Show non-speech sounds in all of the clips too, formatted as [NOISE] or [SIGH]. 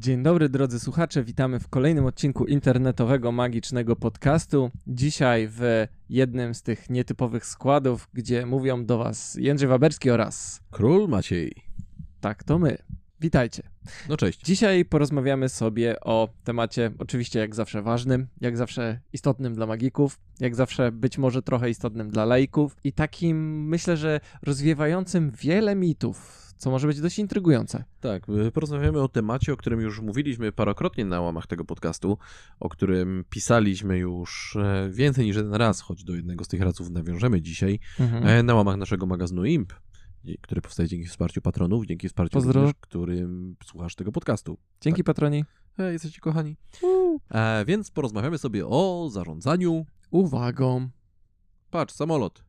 Dzień dobry drodzy słuchacze, witamy w kolejnym odcinku internetowego magicznego podcastu. Dzisiaj w jednym z tych nietypowych składów, gdzie mówią do Was Jędrzej Waberski oraz Król Maciej. tak to my. Witajcie. No cześć. Dzisiaj porozmawiamy sobie o temacie oczywiście jak zawsze ważnym, jak zawsze istotnym dla magików, jak zawsze być może trochę istotnym dla laików i takim myślę, że rozwiewającym wiele mitów, co może być dość intrygujące. Tak, y, porozmawiamy o temacie, o którym już mówiliśmy parokrotnie na łamach tego podcastu, o którym pisaliśmy już e, więcej niż jeden raz, choć do jednego z tych razów nawiążemy dzisiaj, e, na łamach naszego magazynu IMP, który powstaje dzięki wsparciu patronów, dzięki wsparciu Pozdro. również, którym słuchasz tego podcastu. Dzięki patroni. E, jesteście kochani. E, więc porozmawiamy sobie o zarządzaniu. Uwagą. Patrz, samolot.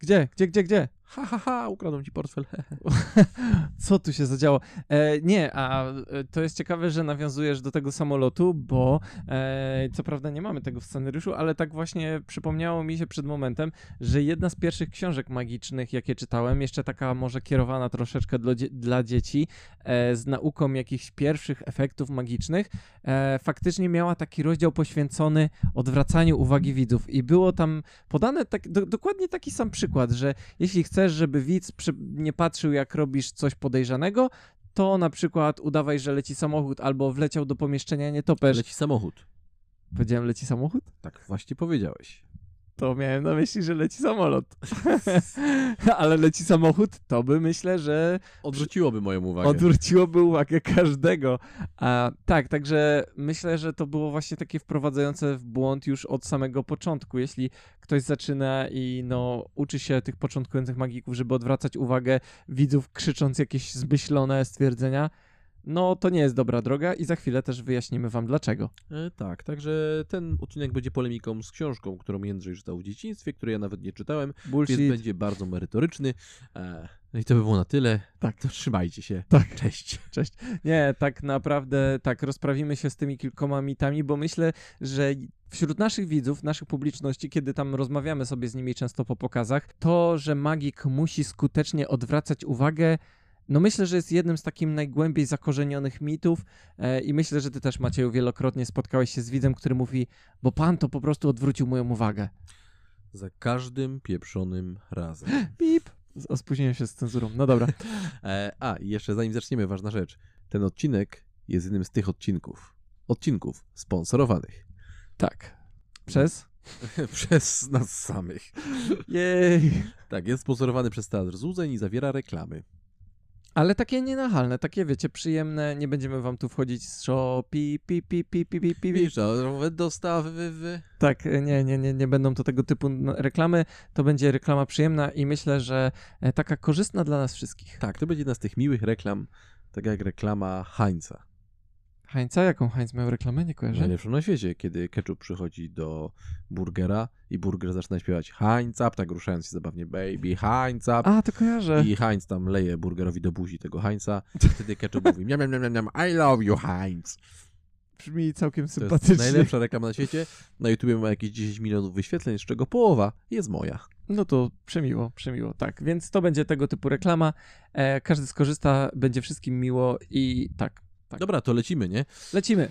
Gdzie, gdzie, gdzie, gdzie? Ha, ha, ha, ukradłem ci portfel. [LAUGHS] Co tu się zadziało? E, nie, a e, to jest ciekawe, że nawiązujesz do tego samolotu, bo e, co prawda nie mamy tego w scenariuszu, ale tak właśnie przypomniało mi się przed momentem, że jedna z pierwszych książek magicznych, jakie czytałem, jeszcze taka może kierowana troszeczkę dla, dla dzieci, e, z nauką jakichś pierwszych efektów magicznych, e, faktycznie miała taki rozdział poświęcony odwracaniu uwagi widzów i było tam podane tak, do, dokładnie taki sam przykład, że jeśli chcesz, żeby widz nie patrzył, jak robisz coś podejrzanego, to na przykład udawaj, że leci samochód albo wleciał do pomieszczenia nietoperz. Leci samochód. Powiedziałem, leci samochód? Tak właśnie powiedziałeś. To miałem na myśli, że leci samolot. [LAUGHS] Ale leci samochód, to by myślę, że Odrzuciłoby moją uwagę. odwróciłoby uwagę każdego. A, tak, także myślę, że to było właśnie takie wprowadzające w błąd już od samego początku. Jeśli ktoś zaczyna i no, uczy się tych początkujących magików, żeby odwracać uwagę widzów, krzycząc jakieś zmyślone stwierdzenia, no to nie jest dobra droga i za chwilę też wyjaśnimy wam dlaczego. E, tak, także ten odcinek będzie polemiką z książką, którą Jędrzej czytał w dzieciństwie, której ja nawet nie czytałem, Bullshit. więc będzie bardzo merytoryczny. E, no i to by było na tyle. Tak. To trzymajcie się. Tak. Cześć. [LAUGHS] Cześć. Nie, tak naprawdę tak, rozprawimy się z tymi kilkoma mitami, bo myślę, że wśród naszych widzów, naszych publiczności, kiedy tam rozmawiamy sobie z nimi często po pokazach, to, że magik musi skutecznie odwracać uwagę, no myślę, że jest jednym z takim najgłębiej zakorzenionych mitów e, i myślę, że ty też Macieju wielokrotnie spotkałeś się z widzem, który mówi, bo pan to po prostu odwrócił moją uwagę. Za każdym pieprzonym razem. [GASPS] Pip. O, spóźniłem się z cenzurą. No dobra. [LAUGHS] E, a, i jeszcze zanim zaczniemy, ważna rzecz. Ten odcinek jest jednym z tych odcinków. Odcinków sponsorowanych. Tak. Przez? [LAUGHS] Przez nas samych. Jej. Tak, jest sponsorowany przez Teatr Złudzeń i zawiera reklamy. Ale takie nienachalne, takie wiecie, przyjemne, nie będziemy wam tu wchodzić z show, pi, pi, pi, pi, pi, pi, pi. Dostawy, wy. Tak, nie, nie, nie, nie będą to tego typu n- reklamy, to będzie reklama przyjemna i myślę, że e, taka korzystna dla nas wszystkich. Tak, to będzie jedna z tych miłych reklam, tak jak reklama Heinza. Heinza, jaką Heinz miał reklamę, nie kojarzę? Najlepszą na świecie, kiedy ketchup przychodzi do burgera i burger zaczyna śpiewać Heinz up, tak ruszając się zabawnie, baby Heinz up. A, to kojarzę. I Heinz tam leje burgerowi do buzi tego Heinza. Wtedy ketchup mówi miam, miam, miam, miam, I love you Heinz. Brzmi całkiem To jest sympatycznie. najlepsza reklama na świecie. Na YouTubie ma jakieś 10 milionów wyświetleń, z czego połowa jest moja. No to przemiło, przemiło, tak. Więc to będzie tego typu reklama. E, każdy skorzysta, będzie wszystkim miło i tak, Tak. Dobra, to lecimy, nie? lecimy.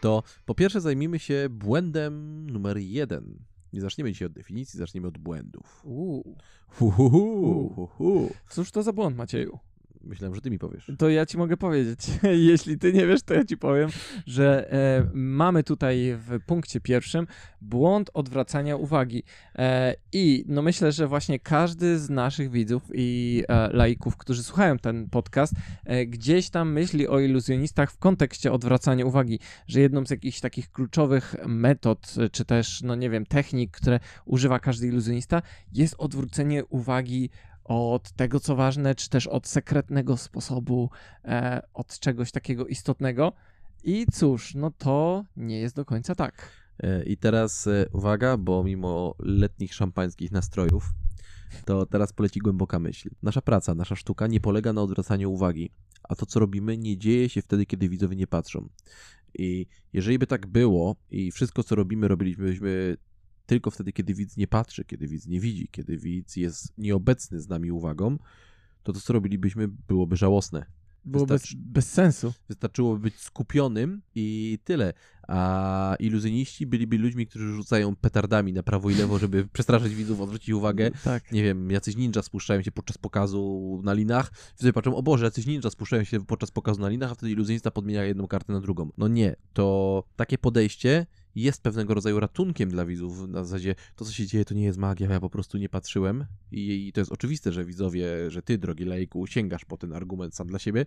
To po pierwsze zajmijmy się błędem numer jeden. Nie zaczniemy dzisiaj od definicji, zaczniemy od błędów. Uuu. Hu, hu, hu, hu, hu. Cóż to za błąd, Macieju? Myślałem, że ty mi powiesz. To ja ci mogę powiedzieć. [LAUGHS] Jeśli ty nie wiesz, to ja ci powiem, że e, mamy tutaj w punkcie pierwszym błąd odwracania uwagi. E, I no myślę, że właśnie każdy z naszych widzów i e, laików, którzy słuchają ten podcast, e, gdzieś tam myśli o iluzjonistach w kontekście odwracania uwagi, że jedną z jakichś takich kluczowych metod, czy też, no nie wiem, technik, które używa każdy iluzjonista, jest odwrócenie uwagi od tego, co ważne, czy też od sekretnego sposobu, e, od czegoś takiego istotnego. I cóż, no to nie jest do końca tak. E, I teraz e, uwaga, bo mimo letnich szampańskich nastrojów, to teraz poleci głęboka myśl. Nasza praca, nasza sztuka nie polega na odwracaniu uwagi, a to, co robimy, nie dzieje się wtedy, kiedy widzowie nie patrzą. I jeżeli by tak było i wszystko, co robimy, robilibyśmy tylko wtedy, kiedy widz nie patrzy, kiedy widz nie widzi, kiedy widz jest nieobecny z nami uwagą, to to, co robilibyśmy, byłoby żałosne. Było bez, bez sensu. Wystarczyło być skupionym i tyle. A iluzjoniści byliby ludźmi, którzy rzucają petardami na prawo i lewo, [LAUGHS] żeby przestraszyć widzów, odwrócić uwagę. Tak. Nie wiem, jacyś ninja spuszczają się podczas pokazu na linach. Wtedy patrzą, o Boże, jacyś ninja spuszczają się podczas pokazu na linach, a wtedy iluzjonista podmienia jedną kartę na drugą. No nie, to takie podejście jest pewnego rodzaju ratunkiem dla widzów. Na zasadzie to, co się dzieje, to nie jest magia, ja po prostu nie patrzyłem. I, i to jest oczywiste, że widzowie, że ty, drogi lejku, sięgasz po ten argument sam dla siebie,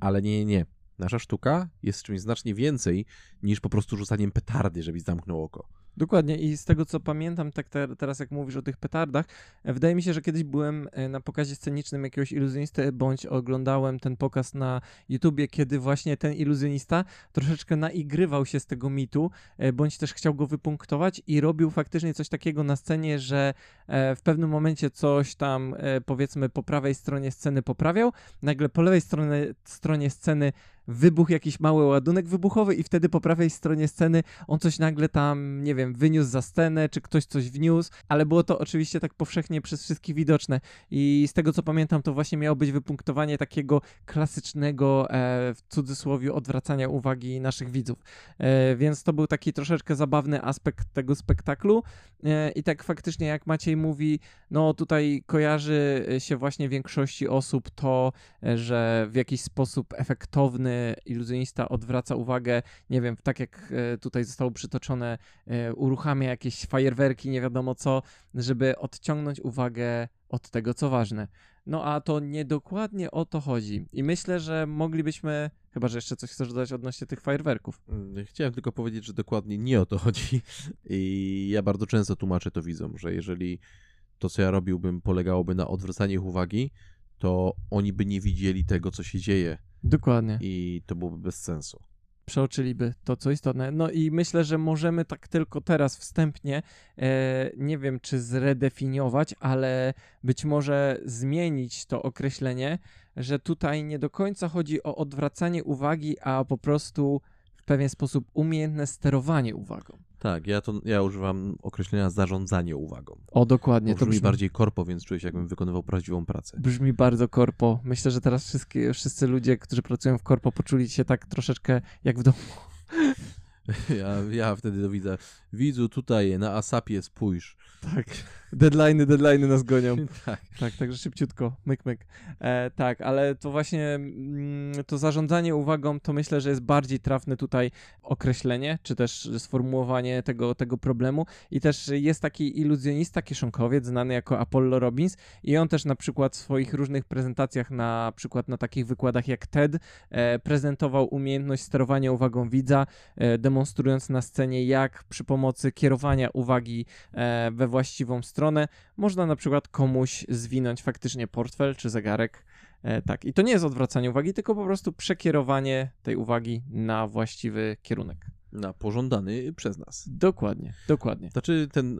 ale nie, nie, nie. Nasza sztuka jest czymś znacznie więcej niż po prostu rzucaniem petardy, żebyś zamknął oko. Dokładnie i z tego co pamiętam, tak te, teraz jak mówisz o tych petardach, e, wydaje mi się, że kiedyś byłem e, na pokazie scenicznym jakiegoś iluzjonisty, bądź oglądałem ten pokaz na YouTubie, kiedy właśnie ten iluzjonista troszeczkę naigrywał się z tego mitu, e, bądź też chciał go wypunktować i robił faktycznie coś takiego na scenie, że w pewnym momencie coś tam powiedzmy po prawej stronie sceny poprawiał, nagle po lewej stronie, stronie sceny wybuchł jakiś mały ładunek wybuchowy i wtedy po prawej stronie sceny on coś nagle tam, nie wiem, wyniósł za scenę, czy ktoś coś wniósł, ale było to oczywiście tak powszechnie przez wszystkich widoczne i z tego co pamiętam, to właśnie miało być wypunktowanie takiego klasycznego, e, w cudzysłowie, odwracania uwagi naszych widzów. E, więc to był taki troszeczkę zabawny aspekt tego spektaklu e, i tak faktycznie jak Maciej mówi, no tutaj kojarzy się właśnie większości osób to, e, że w jakiś sposób efektowny iluzjonista odwraca uwagę, nie wiem, tak jak e, tutaj zostało przytoczone, e, uruchamia jakieś fajerwerki, nie wiadomo co, żeby odciągnąć uwagę od tego, co ważne. No a to niedokładnie o to chodzi. I myślę, że moglibyśmy, chyba że jeszcze coś chcesz dodać odnośnie tych fajerwerków. Mm, chciałem tylko powiedzieć, że dokładnie nie o to chodzi. [LAUGHS] I ja bardzo często tłumaczę to widzom, że jeżeli to, co ja robiłbym, polegałoby na odwracaniu ich uwagi, to oni by nie widzieli tego, co się dzieje. Dokładnie. I to byłoby bez sensu. Przeoczyliby to, co istotne. No i myślę, że możemy tak tylko teraz wstępnie, e, nie wiem czy zredefiniować, ale być może zmienić to określenie, że tutaj nie do końca chodzi o odwracanie uwagi, a po prostu w pewien sposób umiejętne sterowanie uwagą. Tak, ja, to, ja używam określenia zarządzanie uwagą. O, dokładnie. to brzmi bardziej korpo, więc czuję się, jakbym wykonywał prawdziwą pracę. Brzmi bardzo korpo. Myślę, że teraz wszystkie, wszyscy ludzie, którzy pracują w korpo, poczuli się tak troszeczkę jak w domu. [LAUGHS] Ja, ja wtedy to widzę. Widzu, tutaj na Asapie spójrz. Tak. Deadliny, deadliny nas gonią. [LAUGHS] tak. Tak, także szybciutko, myk, myk. E, tak, ale to właśnie mm, to zarządzanie uwagą, to myślę, że jest bardziej trafne tutaj określenie, czy też sformułowanie tego, tego problemu. I też jest taki iluzjonista, kieszonkowiec, znany jako Apollo Robbins i on też na przykład w swoich różnych prezentacjach, na przykład na takich wykładach jak TED, e, prezentował umiejętność sterowania uwagą widza, e, demonstrując na scenie, jak przy pomocy kierowania uwagi e, we właściwą stronę można na przykład komuś zwinąć faktycznie portfel czy zegarek. E, tak, i to nie jest odwracanie uwagi, tylko po prostu przekierowanie tej uwagi na właściwy kierunek. Na pożądany przez nas. Dokładnie, dokładnie. Znaczy ten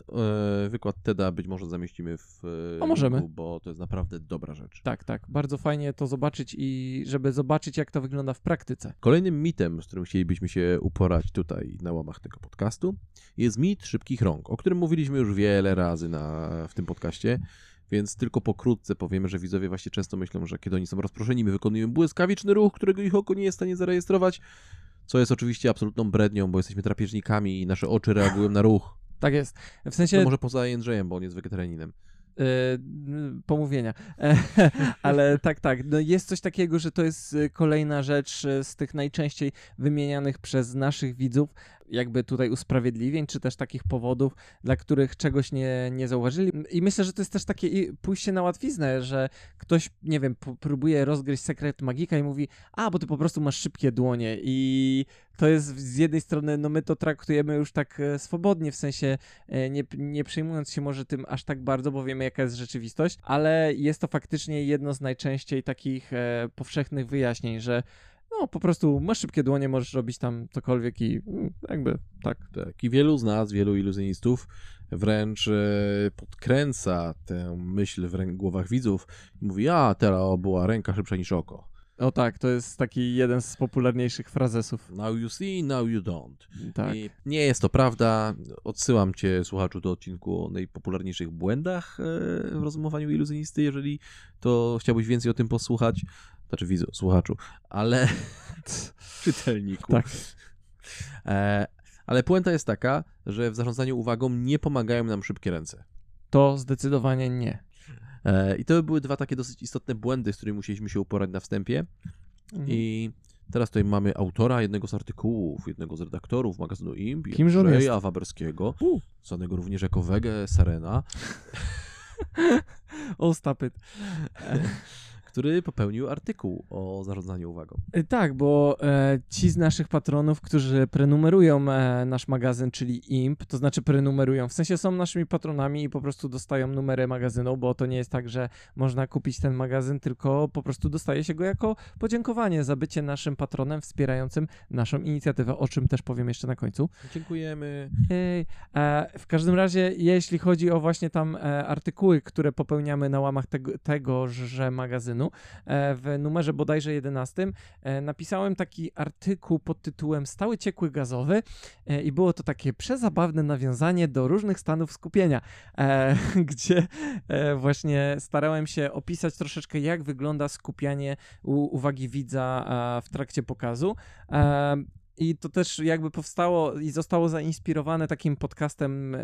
e, wykład TEDa być może zamieścimy w e, A możemy. Linku, bo to jest naprawdę dobra rzecz. Tak, tak. Bardzo fajnie to zobaczyć i żeby zobaczyć, jak to wygląda w praktyce. Kolejnym mitem, z którym chcielibyśmy się uporać tutaj na łamach tego podcastu, jest mit szybkich rąk, o którym mówiliśmy już wiele razy na, w tym podcaście. Więc tylko pokrótce powiemy, że widzowie właśnie często myślą, że kiedy oni są rozproszeni, my wykonujemy błyskawiczny ruch, którego ich oko nie jest w stanie zarejestrować, co jest oczywiście absolutną brednią, bo jesteśmy drapieżnikami i nasze oczy reagują na ruch. Tak jest. W sensie... No może poza Jędrzejem, bo on jest wegetarianinem. Yy, pomówienia. [LAUGHS] Ale tak, tak. No jest coś takiego, że to jest y, kolejna rzecz z tych najczęściej wymienianych przez naszych widzów, jakby tutaj usprawiedliwień, czy też takich powodów, dla których czegoś nie, nie zauważyli. I myślę, że to jest też takie pójście na łatwiznę, że ktoś, nie wiem, próbuje rozgryźć sekret magika i mówi, a, bo ty po prostu masz szybkie dłonie i to jest z jednej strony, no my to traktujemy już tak e, swobodnie, w sensie e, nie, nie przejmując się może tym aż tak bardzo, bo wiemy jaka jest rzeczywistość, ale jest to faktycznie jedno z najczęściej takich e, powszechnych wyjaśnień, że no po prostu masz szybkie dłonie, możesz robić tam cokolwiek i mm, jakby tak. Tak, i wielu z nas, wielu iluzjonistów wręcz e, podkręca tę myśl w głowach widzów i mówi, a teraz była ręka szybsza niż oko. O tak, to jest taki jeden z popularniejszych frazesów. Now you see, now you don't. Tak. I nie jest to prawda. Odsyłam cię, słuchaczu, do odcinku o najpopularniejszych błędach e, w rozumowaniu iluzjonisty, jeżeli to chciałbyś więcej o tym posłuchać. Znaczy widzu, słuchaczu, ale [LAUGHS] czytelniku. Tak. E, ale puenta jest taka, że w zarządzaniu uwagą nie pomagają nam szybkie ręce. To zdecydowanie nie. E, I to były dwa takie dosyć istotne błędy, z którymi musieliśmy się uporać na wstępie. Mhm. I teraz tutaj mamy autora jednego z artykułów, jednego z redaktorów magazynu IMP, Kimże on Waberskiego, znanego również jako Wege Sarena, [LAUGHS] O, stop it. [LAUGHS] który popełnił artykuł o zarządzaniu uwagą. E, Tak, bo e, ci z naszych patronów, którzy prenumerują e, nasz magazyn, czyli IMP, to znaczy prenumerują, w sensie są naszymi patronami i po prostu dostają numery magazynu, bo to nie jest tak, że można kupić ten magazyn, tylko po prostu dostaje się go jako podziękowanie za bycie naszym patronem wspierającym naszą inicjatywę, o czym też powiem jeszcze na końcu. Dziękujemy. E, w każdym razie, jeśli chodzi o właśnie tam e, artykuły, które popełniamy na łamach tego, tegoże magazynu, e, w numerze bodajże 11 e, napisałem taki artykuł pod tytułem Stały ciekły gazowy e, i było to takie przezabawne nawiązanie do różnych stanów skupienia, [LAUGHS] gdzie właśnie starałem się opisać troszeczkę, jak wygląda skupianie uwagi widza w trakcie pokazu. I to też jakby powstało i zostało zainspirowane takim podcastem e,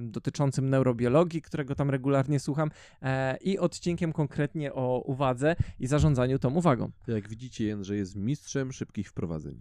dotyczącym neurobiologii, którego tam regularnie słucham, e, i odcinkiem konkretnie o uwadze i zarządzaniu tą uwagą. Jak widzicie, Jędrzej jest mistrzem szybkich wprowadzeń.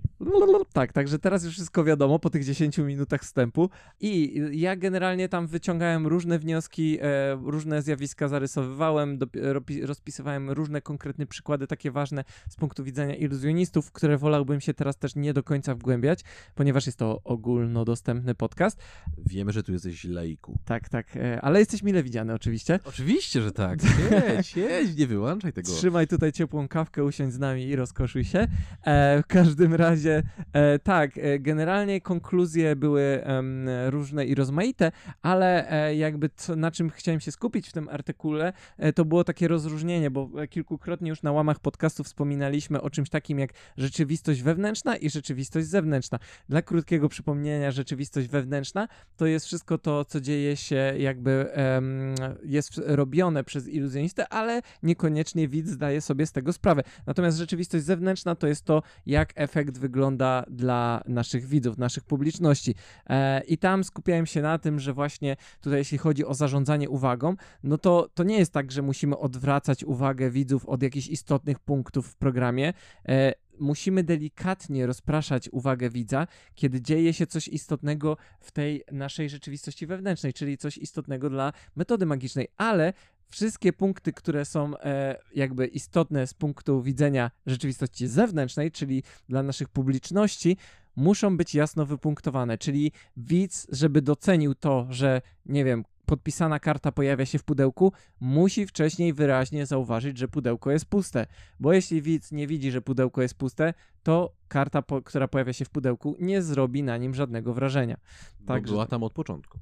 Tak, także teraz już wszystko wiadomo po tych 10 minutach wstępu. I ja generalnie tam wyciągałem różne wnioski, e, różne zjawiska zarysowywałem, ropi- rozpisywałem różne konkretne przykłady, takie ważne z punktu widzenia iluzjonistów, które wolałbym się teraz też nie do końca wgłębiać, ponieważ jest to ogólnodostępny podcast. Wiemy, że tu jesteś laiku. Tak, tak, e, ale jesteś mile widziany oczywiście. Oczywiście, że tak. [LAUGHS] Siedź, siedź, nie wyłączaj tego. Trzymaj tutaj ciepłą kawkę, usiądź z nami i rozkoszuj się. E, w każdym razie, e, tak, generalnie konkluzje były em, różne i rozmaite, ale e, jakby to, na czym chciałem się skupić w tym artykule, to było takie rozróżnienie, bo kilkukrotnie już na łamach podcastu wspominaliśmy o czymś takim jak rzeczywistość wewnętrzna i rzeczywistość zewnętrzna. Dla krótkiego przypomnienia, rzeczywistość wewnętrzna to jest wszystko to, co dzieje się, jakby em, jest robione przez iluzjonistę, ale niekoniecznie widz zdaje sobie z tego sprawę. Natomiast rzeczywistość zewnętrzna to jest to, jak efekt wygląda dla naszych widzów, naszych publiczności. E, I tam skupiałem się na tym, że właśnie tutaj, jeśli chodzi o zarządzanie uwagą, no to, to nie jest tak, że musimy odwracać uwagę widzów od jakichś istotnych punktów w programie. E, musimy delikatnie rozpraszać uwagę widza, kiedy dzieje się coś istotnego w tej naszej rzeczywistości wewnętrznej, czyli coś istotnego dla metody magicznej, ale wszystkie punkty, które są e, jakby istotne z punktu widzenia rzeczywistości zewnętrznej, czyli dla naszych publiczności, muszą być jasno wypunktowane, czyli widz, żeby docenił to, że nie wiem, podpisana karta pojawia się w pudełku, musi wcześniej wyraźnie zauważyć, że pudełko jest puste. Bo jeśli widz nie widzi, że pudełko jest puste, to karta, po, która pojawia się w pudełku, nie zrobi na nim żadnego wrażenia. Bo Także- była tam od początku.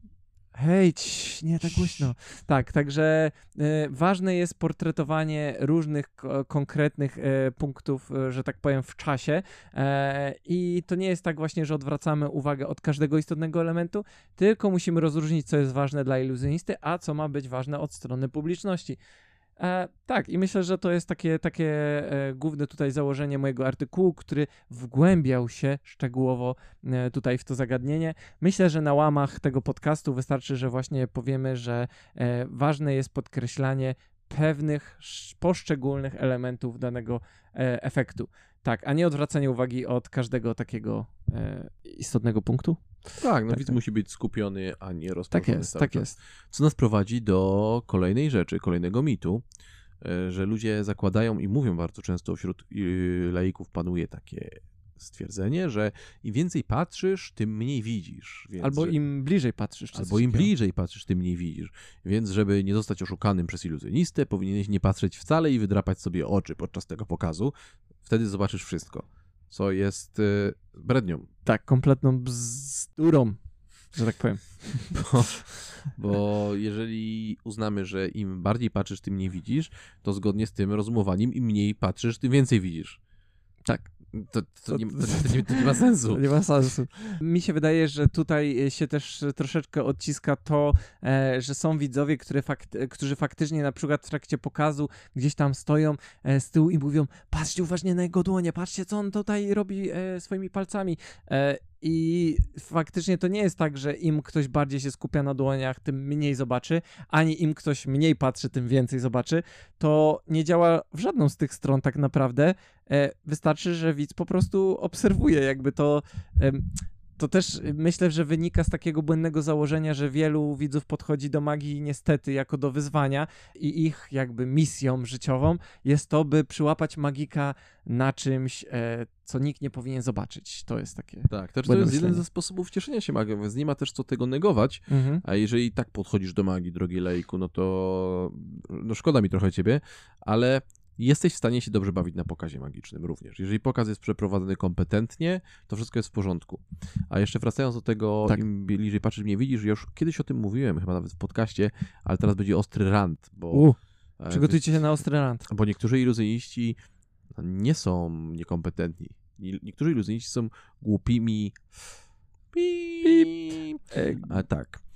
Hej, cii, nie tak głośno. Tak, także e, ważne jest portretowanie różnych ko- konkretnych e, punktów, e, że tak powiem, w czasie. I to nie jest tak właśnie, że odwracamy uwagę od każdego istotnego elementu, tylko musimy rozróżnić, co jest ważne dla iluzjonisty, a co ma być ważne od strony publiczności. E, tak, i myślę, że to jest takie, takie e, główne tutaj założenie mojego artykułu, który wgłębiał się szczegółowo e, tutaj w to zagadnienie. Myślę, że na łamach tego podcastu wystarczy, że właśnie powiemy, że e, ważne jest podkreślanie pewnych sz- poszczególnych elementów danego e, efektu. Tak, a nie odwracanie uwagi od każdego takiego e, istotnego punktu. Tak, no Tak, widz tak. musi być skupiony, a nie Tak rozproszony jest, cały tak czas. jest. Co nas prowadzi do kolejnej rzeczy, kolejnego mitu, e, że ludzie zakładają i mówią bardzo często wśród y, laików panuje takie stwierdzenie, że im więcej patrzysz, tym mniej widzisz. Więc, Albo że, im bliżej patrzysz. albo im bliżej patrzysz, tym mniej widzisz. Więc żeby nie zostać oszukanym przez iluzjonistę, powinieneś nie patrzeć wcale i wydrapać sobie oczy podczas tego pokazu. Wtedy zobaczysz wszystko, co jest y, brednią. Tak, kompletną bzdurą, że tak powiem. [LAUGHS] Bo Bo jeżeli uznamy, że im bardziej patrzysz, tym mniej widzisz, to zgodnie z tym rozumowaniem im mniej patrzysz, tym więcej widzisz. Tak. To, to, nie, to, nie, to nie ma sensu. [LAUGHS] Nie ma sensu. Mi się wydaje, że tutaj się też troszeczkę odciska to, e, że są widzowie, które fakt, którzy faktycznie na przykład w trakcie pokazu gdzieś tam stoją e, z tyłu i mówią patrzcie uważnie na jego dłonie, patrzcie co on tutaj robi e, swoimi palcami. I faktycznie to nie jest tak, że im ktoś bardziej się skupia na dłoniach, tym mniej zobaczy, ani im ktoś mniej patrzy, tym więcej zobaczy. To nie działa w żadną z tych stron tak naprawdę. E, wystarczy, że widz po prostu obserwuje, jakby to. To też myślę, że wynika z takiego błędnego założenia, że wielu widzów podchodzi do magii niestety jako do wyzwania i ich jakby misją życiową jest to, by przyłapać magika na czymś, e, co nikt nie powinien zobaczyć. To jest takie. Tak, to, to jest jeden ze sposobów cieszenia się magią, więc nie ma też co tego negować. Mhm. A jeżeli tak podchodzisz do magii, drogi lejku, no to no szkoda mi trochę ciebie, ale jesteś w stanie się dobrze bawić na pokazie magicznym również. Jeżeli pokaz jest przeprowadzony kompetentnie, to wszystko jest w porządku. A jeszcze wracając do tego, tak. im bliżej patrzysz, mnie widzisz, ja już kiedyś o tym mówiłem, chyba nawet w podcaście, ale teraz będzie ostry rant, bo... U, e, przygotujcie się na ostry rant. Bo niektórzy iluzjoniści nie są niekompetentni. Niektórzy iluzjoniści są głupimi... Pip. A, tak.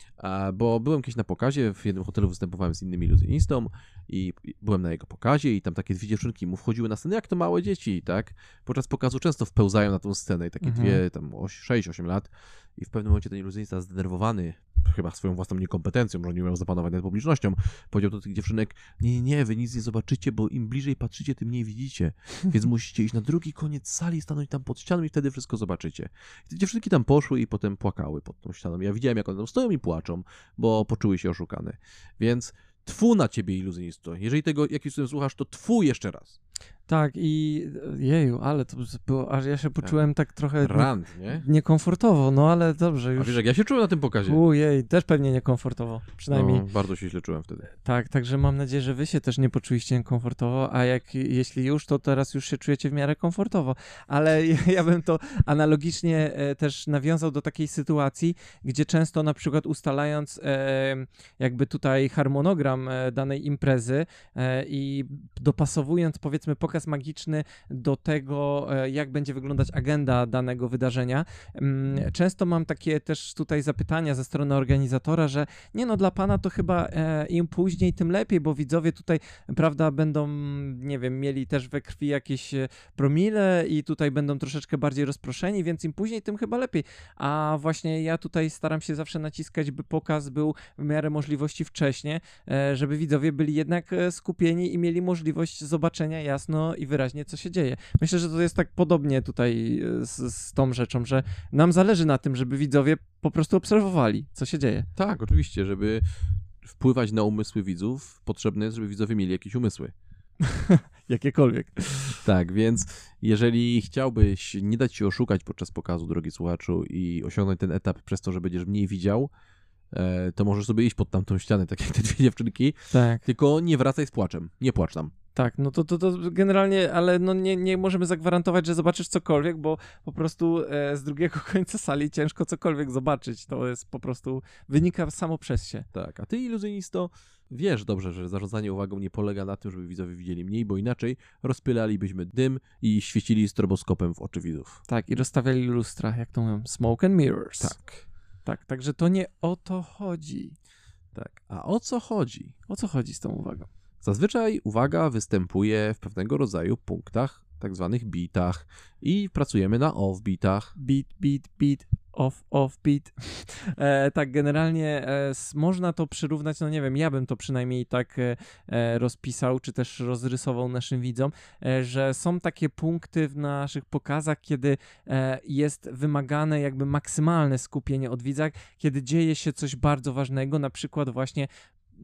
Bo byłem kiedyś na pokazie, w jednym hotelu występowałem z innym iluzjonistą i byłem na jego pokazie i tam takie dwie dziewczynki mu wchodziły na scenę jak to małe dzieci, tak? Podczas pokazu często wpełzają na tą scenę i takie mhm. dwie, tam 6-8 lat i w pewnym momencie ten iluzjonista zdenerwowany chyba swoją własną niekompetencją, że nie umiał zapanować nad publicznością, powiedział do tych dziewczynek, nie, nie, nie, wy nic nie zobaczycie, bo im bliżej patrzycie, tym mniej widzicie, [LAUGHS] więc musicie iść na drugi koniec sali, stanąć tam pod ścianą i wtedy wszystko zobaczycie. I te dziewczynki tam poszły i potem płakały pod tą ścianą. Ja widziałem, jak one tam stoją i płaczą, bo poczuły się oszukane. Więc tfu na ciebie, iluzjonisto. Jeżeli tego jakimś cudem słuchasz, to tfu jeszcze raz. Tak, i jeju, ale to było, aż ja się poczułem tak, tak trochę Rand, nie? niekomfortowo, no ale dobrze już. A wiesz, jak ja się czułem na tym pokazie? Ujej, też pewnie niekomfortowo, przynajmniej. No, bardzo się źle czułem wtedy. Tak, także mam nadzieję, że wy się też nie poczuliście niekomfortowo, a jak, jeśli już, to teraz już się czujecie w miarę komfortowo. Ale [LAUGHS] ja bym to analogicznie e, też nawiązał do takiej sytuacji, gdzie często na przykład ustalając e, jakby tutaj harmonogram e, danej imprezy i dopasowując powiedzmy pokaz pokaz magiczny do tego, e, jak będzie wyglądać agenda danego wydarzenia. Mm, często mam takie też tutaj zapytania ze strony organizatora, że nie no, dla pana to chyba e, im później, tym lepiej, bo widzowie tutaj, prawda, będą, nie wiem, mieli też we krwi jakieś e, promile i tutaj będą troszeczkę bardziej rozproszeni, więc im później, tym chyba lepiej. A właśnie ja tutaj staram się zawsze naciskać, by pokaz był w miarę możliwości wcześnie, żeby widzowie byli jednak skupieni i mieli możliwość zobaczenia jasno i wyraźnie, co się dzieje. Myślę, że to jest tak podobnie tutaj e, z, z tą rzeczą, że nam zależy na tym, żeby widzowie po prostu obserwowali, co się dzieje. Tak, oczywiście, żeby wpływać na umysły widzów, potrzebne jest, żeby widzowie mieli jakieś umysły. [LAUGHS] Jakiekolwiek. Tak, więc jeżeli chciałbyś nie dać się oszukać podczas pokazu, drogi słuchaczu, i osiągnąć ten etap przez to, że będziesz mniej widział, e, to możesz sobie iść pod tamtą ścianę, tak jak te dwie dziewczynki. Tak. Tylko nie wracaj z płaczem. Nie płacz tam. Tak, no to, to, to generalnie, ale no nie, nie możemy zagwarantować, że zobaczysz cokolwiek, bo po prostu e, z drugiego [LAUGHS] końca sali ciężko cokolwiek zobaczyć. To jest po prostu, wynika samo przez się. Tak, a ty iluzjonisto wiesz dobrze, że zarządzanie uwagą nie polega na tym, żeby widzowie widzieli mniej, bo inaczej rozpylalibyśmy dym i świecili stroboskopem w oczy widzów. Tak, i rozstawiali lustra, jak to mówią, smoke and mirrors. Tak. Tak, także to nie o to chodzi. Tak, a o co chodzi? O co chodzi z tą uwagą? Zazwyczaj uwaga występuje w pewnego rodzaju punktach, tak zwanych bitach i pracujemy na off-bitach. Beat, beat, beat, off, off, beat. [LAUGHS] E, tak, generalnie e, można to przyrównać, no nie wiem, ja bym to przynajmniej tak e, e rozpisał, czy też rozrysował naszym widzom, e, że są takie punkty w naszych pokazach, kiedy e, jest wymagane jakby maksymalne skupienie od widza, kiedy dzieje się coś bardzo ważnego, na przykład właśnie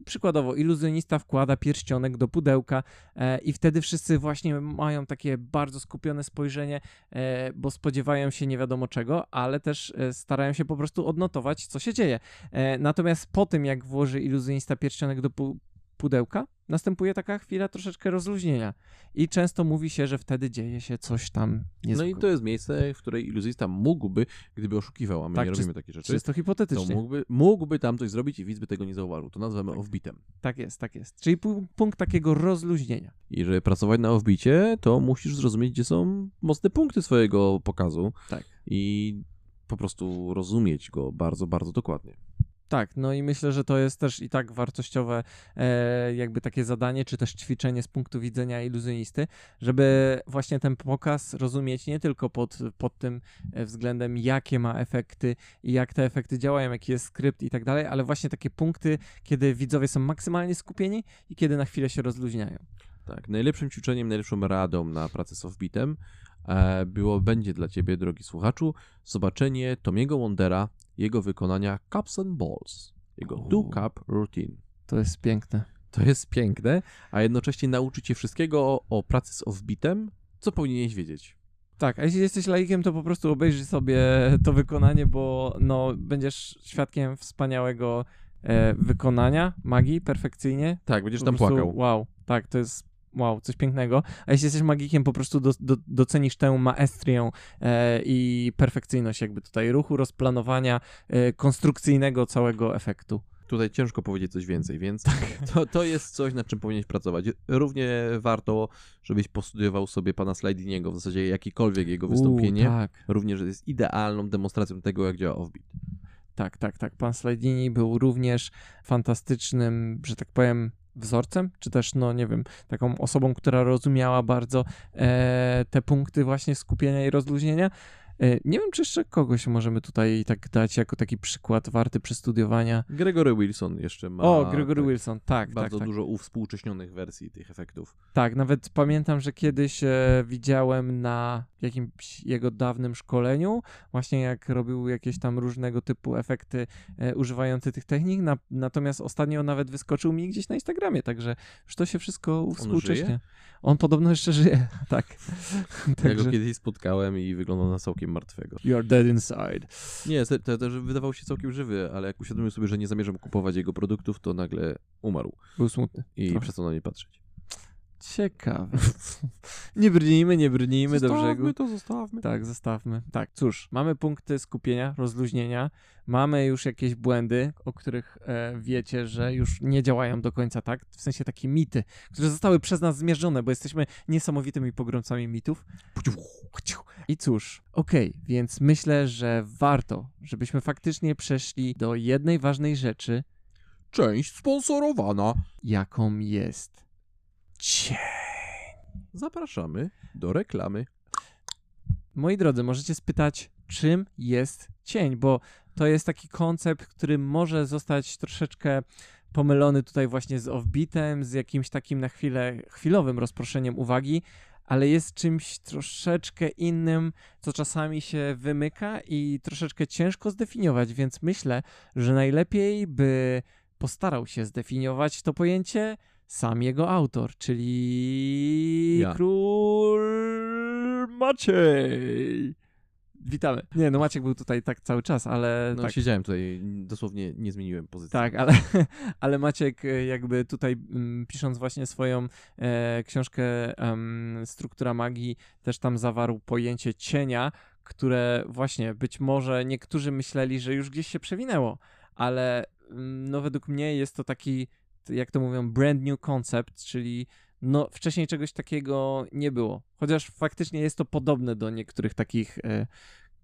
przykładowo iluzjonista wkłada pierścionek do pudełka e, i wtedy wszyscy właśnie mają takie bardzo skupione spojrzenie, e, bo spodziewają się nie wiadomo czego, ale też e, starają się po prostu odnotować, co się dzieje. E, natomiast po tym, jak włoży iluzjonista pierścionek do pu pudełka, następuje taka chwila troszeczkę rozluźnienia. I często mówi się, że wtedy dzieje się coś tam niezwykłego. No i to jest miejsce, w której iluzjista mógłby, gdyby oszukiwał, a my Tak, nie robimy takie rzeczy, Czysto to hipotetycznie. mógłby, mógłby tam coś zrobić i widz by tego nie zauważył. To nazywamy offbitem. Tak jest, tak jest. Czyli pu- punkt takiego rozluźnienia. I żeby pracować na offbicie, to musisz zrozumieć, gdzie są mocne punkty swojego pokazu Tak. i po prostu rozumieć go bardzo, bardzo dokładnie. Tak, no i myślę, że to jest też i tak wartościowe e, jakby takie zadanie, czy też ćwiczenie z punktu widzenia iluzjonisty, żeby właśnie ten pokaz rozumieć nie tylko pod, pod tym e, względem, jakie ma efekty i jak te efekty działają, jaki jest skrypt i tak dalej, ale właśnie takie punkty, kiedy widzowie są maksymalnie skupieni i kiedy na chwilę się rozluźniają. Tak, najlepszym ćwiczeniem, najlepszą radą na pracę z offbitem e, było, będzie dla ciebie, drogi słuchaczu, zobaczenie Tomiego Wondera, jego wykonania Cups and Balls, jego two cup routine. To jest piękne. To jest piękne, a jednocześnie nauczy cię wszystkiego o, o pracy z offbitem, co powinieneś wiedzieć. Tak, a jeśli jesteś laikiem, to po prostu obejrzyj sobie to wykonanie, bo no, będziesz świadkiem wspaniałego e, wykonania, magii, perfekcyjnie. Tak, będziesz Po tam prostu płakał. Wow, tak, to jest wow, coś pięknego. A jeśli jesteś magikiem, po prostu do, do, docenisz tę maestrię e, i perfekcyjność jakby tutaj ruchu, rozplanowania, e, konstrukcyjnego całego efektu. Tutaj ciężko powiedzieć coś więcej, więc Tak. [LAUGHS] to, to jest coś, nad czym powinieneś pracować. Równie warto, żebyś postudiował sobie pana Slidiniego, w zasadzie jakikolwiek jego wystąpienie. U, tak. Również jest idealną demonstracją tego, jak działa offbeat. Tak, tak, tak. Pan Slidini był również fantastycznym, że tak powiem, wzorcem, czy też, no nie wiem, taką osobą, która rozumiała bardzo e, te punkty właśnie skupienia i rozluźnienia. E, nie wiem, czy jeszcze kogoś możemy tutaj tak dać jako taki przykład warty przestudiowania. Gregory Wilson jeszcze ma o, Gregory tak, Wilson, tak, bardzo tak, tak. dużo uwspółcześnionych wersji tych efektów. Tak, nawet pamiętam, że kiedyś e, widziałem na jakimś jego dawnym szkoleniu, właśnie jak robił jakieś tam różnego typu efekty e, używające tych technik, na, natomiast ostatnio nawet wyskoczył mi gdzieś na Instagramie, także już to się wszystko uwspółcześnie. żyje? On podobno jeszcze żyje, [LAUGHS] tak. Ja go także kiedyś spotkałem i wyglądał na całkiem martwego. you are dead inside. Nie, te- te- też wydawał się całkiem żywy, ale jak uświadomił sobie, że nie zamierzam kupować jego produktów, to nagle umarł Był smutny. i Trochę. przestał na nie patrzeć. Ciekawe. [LAUGHS] nie brnijmy, nie brnijmy do brzegu. to, zostawmy. Tak, zostawmy. Tak, cóż, mamy punkty skupienia, rozluźnienia, mamy już jakieś błędy, o których e, wiecie, że już nie działają do końca tak, w sensie takie mity, które zostały przez nas zmierzone, bo jesteśmy niesamowitymi pogromcami mitów. I cóż, okej, więc myślę, że warto, żebyśmy faktycznie przeszli do jednej ważnej rzeczy, Część sponsorowana. jaką jest cień. Zapraszamy do reklamy. Moi drodzy, możecie spytać, czym jest cień, bo to jest taki koncept, który może zostać troszeczkę pomylony tutaj właśnie z offbeatem, z jakimś takim na chwilę chwilowym rozproszeniem uwagi, ale jest czymś troszeczkę innym, co czasami się wymyka i troszeczkę ciężko zdefiniować, więc myślę, że najlepiej by postarał się zdefiniować to pojęcie sam jego autor, czyli Ja. król Maciej. Witamy. Nie, no Maciek był tutaj tak cały czas, ale No, tak, siedziałem tutaj, dosłownie nie zmieniłem pozycji. tak, ale, [LAUGHS] ale Maciek e, jakby tutaj mm, pisząc właśnie swoją e, książkę em, Struktura magii też tam zawarł pojęcie cienia, które właśnie być może niektórzy myśleli, że już gdzieś się przewinęło, ale mm, no według mnie jest to taki, jak to mówią, brand new concept, czyli no wcześniej czegoś takiego nie było. Chociaż faktycznie jest to podobne do niektórych takich e,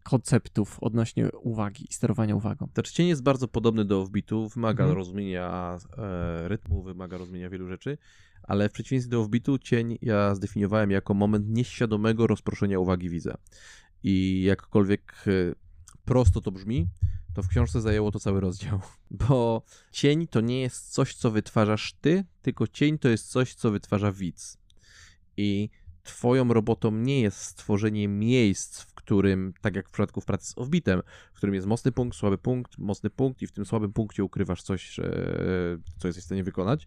konceptów odnośnie uwagi i sterowania uwagą. Ten cień jest bardzo podobny do offbeatu, wymaga Mhm. rozumienia e, rytmu, wymaga rozumienia wielu rzeczy, ale w przeciwieństwie do offbeatu cień ja zdefiniowałem jako moment nieświadomego rozproszenia uwagi widza. I jakkolwiek e, prosto to brzmi, to w książce zajęło to cały rozdział, [LAUGHS] bo cień to nie jest coś, co wytwarzasz ty, tylko cień to jest coś, co wytwarza widz. I twoją robotą nie jest stworzenie miejsc, w którym, tak jak w przypadku w pracy z offbitem, w którym jest mocny punkt, słaby punkt, mocny punkt i w tym słabym punkcie ukrywasz coś, co jesteś w stanie wykonać,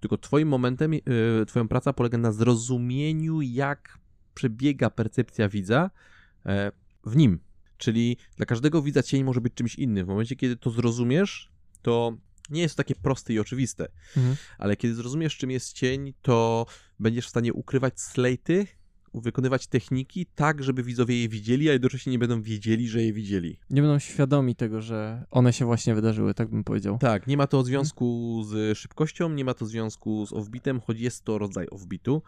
tylko twoim momentem, yy, twoja praca polega na zrozumieniu, jak przebiega percepcja widza e, w nim. Czyli dla każdego widza cień może być czymś innym. W momencie, kiedy to zrozumiesz, to nie jest to takie proste i oczywiste. Mhm. Ale kiedy zrozumiesz, czym jest cień, to będziesz w stanie ukrywać slejty, wykonywać techniki tak, żeby widzowie je widzieli, a jednocześnie nie będą wiedzieli, że je widzieli. Nie będą świadomi tego, że one się właśnie wydarzyły, tak bym powiedział. Tak, nie ma to związku z szybkością, nie ma to związku z offbitem, choć jest to rodzaj offbitu.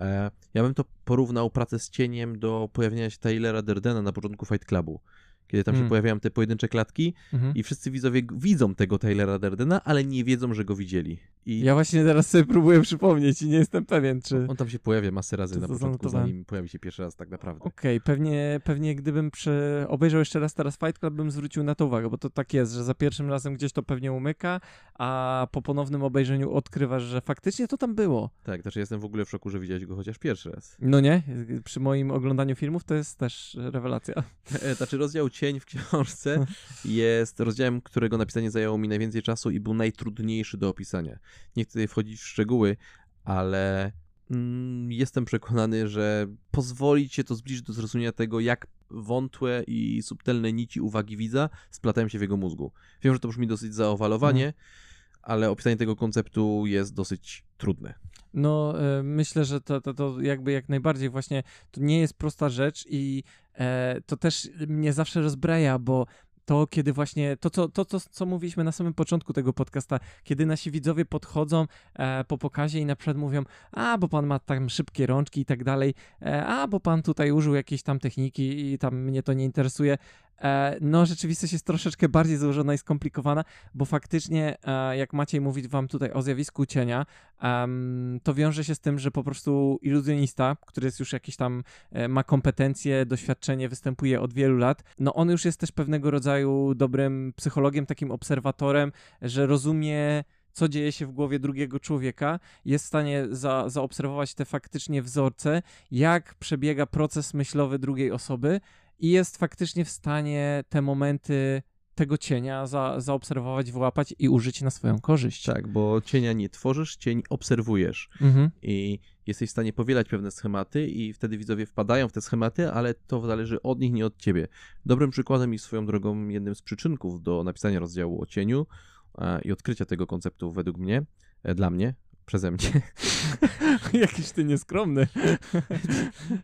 E, ja bym to porównał pracę z cieniem do pojawienia się Taylora Derdena na początku Fight Clubu. Kiedy tam się Mm. pojawiają te pojedyncze klatki Mhm. i wszyscy widzowie widzą tego Taylora Derdena, ale nie wiedzą, że go widzieli. I Ja właśnie teraz sobie próbuję przypomnieć i nie jestem pewien, czy... on tam się pojawia masę razy To na to początku, zanim pojawi się pierwszy raz tak naprawdę. Okej, pewnie, pewnie gdybym przy... obejrzał jeszcze raz teraz Fight Club, bym zwrócił na to uwagę, bo to tak jest, że za pierwszym razem gdzieś to pewnie umyka, a po ponownym obejrzeniu odkrywasz, że faktycznie to tam było. Tak, znaczy jestem w ogóle w szoku, że widziałeś go chociaż pierwszy raz. No nie? Przy moim oglądaniu filmów to jest też rewelacja. E, Znaczy rozdział Cień w książce jest rozdziałem, którego napisanie zajęło mi najwięcej czasu i był najtrudniejszy do opisania. Nie chcę tutaj wchodzić w szczegóły, ale mm, jestem przekonany, że pozwoli cię to zbliżyć do zrozumienia tego, jak wątłe i subtelne nici uwagi widza splatają się w jego mózgu. Wiem, że to brzmi dosyć zaowalowanie, ale opisanie tego konceptu jest dosyć trudne. No, e, myślę, że to, to, to jakby jak najbardziej właśnie to nie jest prosta rzecz i e, to też mnie zawsze rozbraja, bo to, kiedy właśnie to, co, to, to, co mówiliśmy na samym początku tego podcasta, kiedy nasi widzowie podchodzą e, po pokazie i na przykład mówią, a bo pan ma tam szybkie rączki i tak dalej, e, a bo pan tutaj użył jakiejś tam techniki i tam mnie to nie interesuje. E, no, rzeczywistość jest troszeczkę bardziej złożona i skomplikowana, bo faktycznie, e, jak Maciej mówić wam tutaj o zjawisku cienia, to wiąże się z tym, że po prostu iluzjonista, który jest już jakiś tam, e, ma kompetencje, doświadczenie, występuje od wielu lat, no on już jest też pewnego rodzaju dobrym psychologiem, takim obserwatorem, że rozumie co dzieje się w głowie drugiego człowieka, jest w stanie za, zaobserwować te faktycznie wzorce, jak przebiega proces myślowy drugiej osoby i jest faktycznie w stanie te momenty tego cienia za, zaobserwować, wyłapać i użyć na swoją korzyść. Tak, bo cienia nie tworzysz, cień obserwujesz. Mhm. i jesteś w stanie powielać pewne schematy i wtedy widzowie wpadają w te schematy, ale to zależy od nich, nie od ciebie. Dobrym przykładem i swoją drogą jednym z przyczynków do napisania rozdziału o cieniu e, i odkrycia tego konceptu według mnie, e, dla mnie, przeze mnie. [LAUGHS] Jakiś ty nieskromny. [LAUGHS]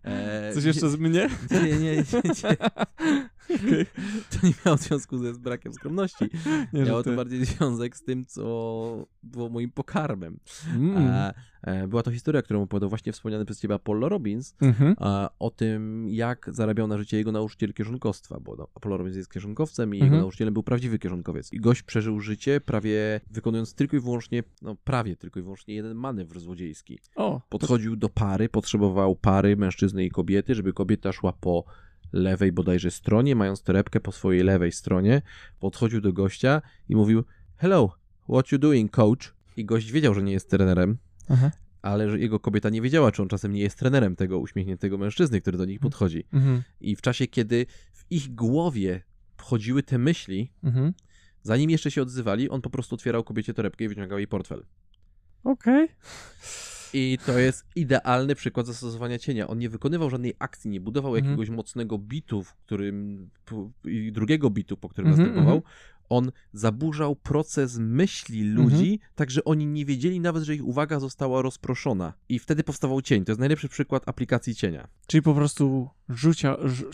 E, Coś jeszcze z mnie? Nie, nie, nie. [LAUGHS] Okej. To nie miało związku ze z brakiem skromności. Nie, Miało to bardziej związek z tym, co było moim pokarmem. Mm. E, e, była to historia, którą opowiadał właśnie wspomniany przez ciebie Apollo Robbins, Mhm. a, o tym, jak zarabiał na życie jego nauczyciel kieszonkowstwa, bo no, Apollo Robbins jest kieszonkowcem i Mhm. jego nauczycielem był prawdziwy kieszonkowiec. I gość przeżył życie prawie wykonując tylko i wyłącznie, no prawie tylko i wyłącznie jeden manewr złodziejski. O, Podchodził do pary, potrzebował pary mężczyzny i kobiety, żeby kobieta szła po lewej bodajże stronie, mając torebkę po swojej lewej stronie. Podchodził do gościa i mówił Hello, what you doing, coach? I gość wiedział, że nie jest trenerem, Aha. ale że jego kobieta nie wiedziała, czy on czasem nie jest trenerem tego uśmiechniętego mężczyzny, który do nich podchodzi. Mhm. I w czasie, kiedy w ich głowie wchodziły te myśli, Mhm. zanim jeszcze się odzywali, on po prostu otwierał kobiecie torebkę i wyciągał jej portfel. Okej. I to jest idealny przykład zastosowania cienia. On nie wykonywał żadnej akcji, nie budował Mhm. jakiegoś mocnego bitu, w którym drugiego bitu, po którym Mhm, następował. Mhm. On zaburzał proces myśli ludzi, tak że oni nie wiedzieli nawet, że ich uwaga została rozproszona. I wtedy powstawał cień. To jest najlepszy przykład aplikacji cienia. Czyli po prostu rzucia, rzu,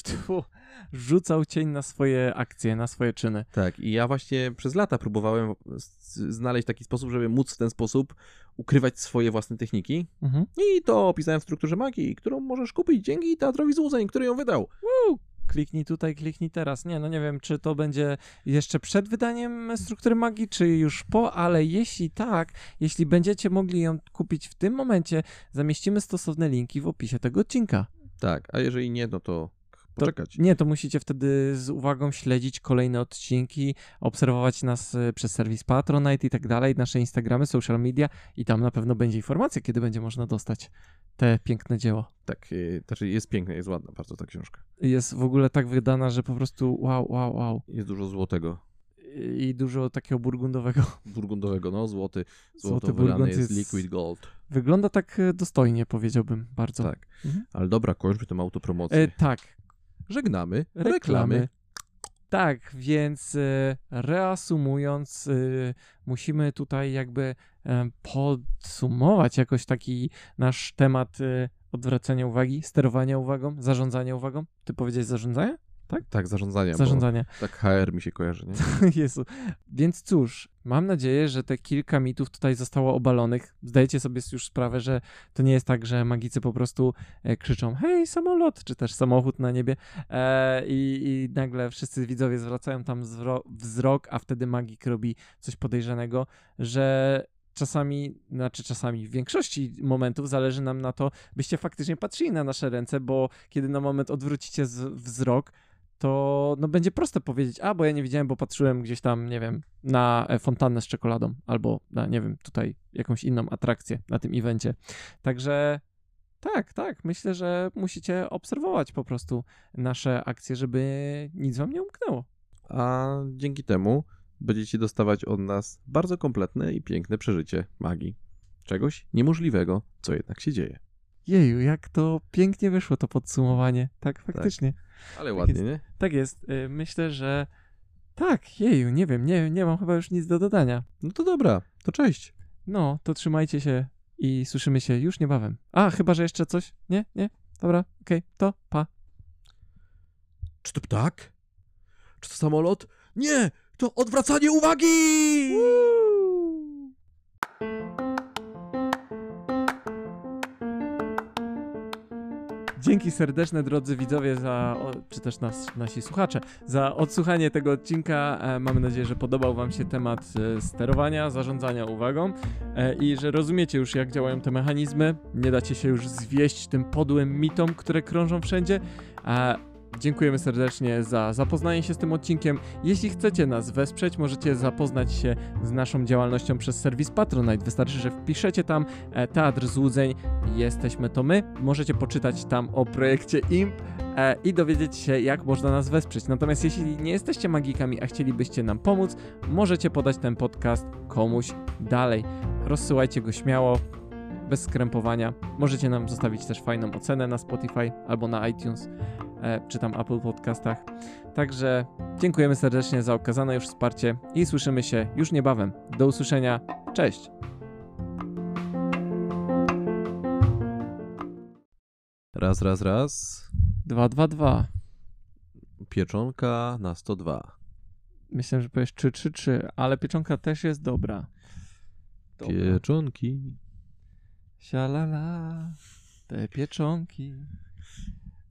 rzucał cień na swoje akcje, na swoje czyny. Tak, i ja właśnie przez lata próbowałem znaleźć taki sposób, żeby móc w ten sposób ukrywać swoje własne techniki. Mhm. I to opisałem w strukturze magii, którą możesz kupić dzięki Teatrowi Złudzeń, który ją wydał. Kliknij tutaj, kliknij teraz. Nie, no nie wiem, czy to będzie jeszcze przed wydaniem struktury magii, czy już po, ale jeśli tak, jeśli będziecie mogli ją kupić w tym momencie, zamieścimy stosowne linki w opisie tego odcinka. Tak, a jeżeli nie, no to poczekać. Nie, to musicie wtedy z uwagą śledzić kolejne odcinki, obserwować nas y, przez serwis Patronite i tak dalej, nasze Instagramy, social media i tam na pewno będzie informacja, kiedy będzie można dostać te piękne dzieło. Tak, yy, znaczy jest piękna, jest ładna bardzo ta książka. Jest w ogóle tak wydana, że po prostu wow, wow, wow. Jest dużo złotego. I dużo takiego burgundowego. Burgundowego, no złoty. Złoto burgund jest jest- liquid gold. Wygląda tak e, dostojnie, powiedziałbym bardzo. Tak. Mhm. Ale dobra, kończmy tę autopromocję. E, tak. Żegnamy. Reklamy. reklamy. Tak, więc y, reasumując, y, musimy tutaj jakby y, podsumować jakoś taki nasz temat odwracania uwagi, sterowania uwagą, zarządzania uwagą. Ty powiedziałeś zarządzanie? Tak? Tak, zarządzanie. Zarządzanie. Tak HR mi się kojarzy, nie? [LAUGHS] Jezu. Więc cóż, mam nadzieję, że te kilka mitów tutaj zostało obalonych. Zdajecie sobie już sprawę, że to nie jest tak, że magicy po prostu e, krzyczą hej, samolot, czy też samochód na niebie e, i, i nagle wszyscy widzowie zwracają tam wzro- wzrok, a wtedy magik robi coś podejrzanego, że czasami, znaczy czasami, w większości momentów zależy nam na to, byście faktycznie patrzyli na nasze ręce, bo kiedy na moment odwrócicie wzrok, to no będzie proste powiedzieć, a bo ja nie widziałem, bo patrzyłem gdzieś tam, nie wiem, na e, fontannę z czekoladą, albo na, nie wiem, tutaj jakąś inną atrakcję na tym evencie. Także tak, tak, myślę, że musicie obserwować po prostu nasze akcje, żeby nic wam nie umknęło. A dzięki temu będziecie dostawać od nas bardzo kompletne i piękne przeżycie magii. Czegoś niemożliwego, co jednak się dzieje. Jeju, jak to pięknie wyszło to podsumowanie. Tak, faktycznie. Ale Tak ładnie, jest. nie? Tak jest. Y, Myślę, że tak, jeju, nie wiem, nie, nie mam chyba już nic do dodania. No to dobra, to cześć. No, to trzymajcie się i słyszymy się już niebawem. A, chyba, że jeszcze coś? Nie? Nie? Dobra, okej, to pa. Czy to ptak? Czy to samolot? Nie! To odwracanie uwagi! Dzięki serdeczne, drodzy widzowie, za, czy też nas, nasi słuchacze, za odsłuchanie tego odcinka. E, mamy nadzieję, że podobał Wam się temat e, sterowania, zarządzania uwagą e, i że rozumiecie już, jak działają te mechanizmy. Nie dacie się już zwieść tym podłym mitom, które krążą wszędzie. Dziękujemy serdecznie za zapoznanie się z tym odcinkiem. Jeśli chcecie nas wesprzeć, możecie zapoznać się z naszą działalnością przez serwis Patronite. Wystarczy, że wpiszecie tam e, Teatr Złudzeń, jesteśmy to my. Możecie poczytać tam o projekcie IMP e, i dowiedzieć się, jak można nas wesprzeć. Natomiast jeśli nie jesteście magikami, a chcielibyście nam pomóc, możecie podać ten podcast komuś dalej. Rozsyłajcie go śmiało, bez skrępowania. Możecie nam zostawić też fajną ocenę na Spotify albo na iTunes, e, czy tam Apple Podcastach. Także dziękujemy serdecznie za okazane już wsparcie i słyszymy się już niebawem. Do usłyszenia. Cześć! Raz, raz, raz. 222. Pieczonka na 102. Myślę, że powiesz 333, ale pieczonka też jest dobra. Dobra. Pieczonki. Sialala, te pieczonki.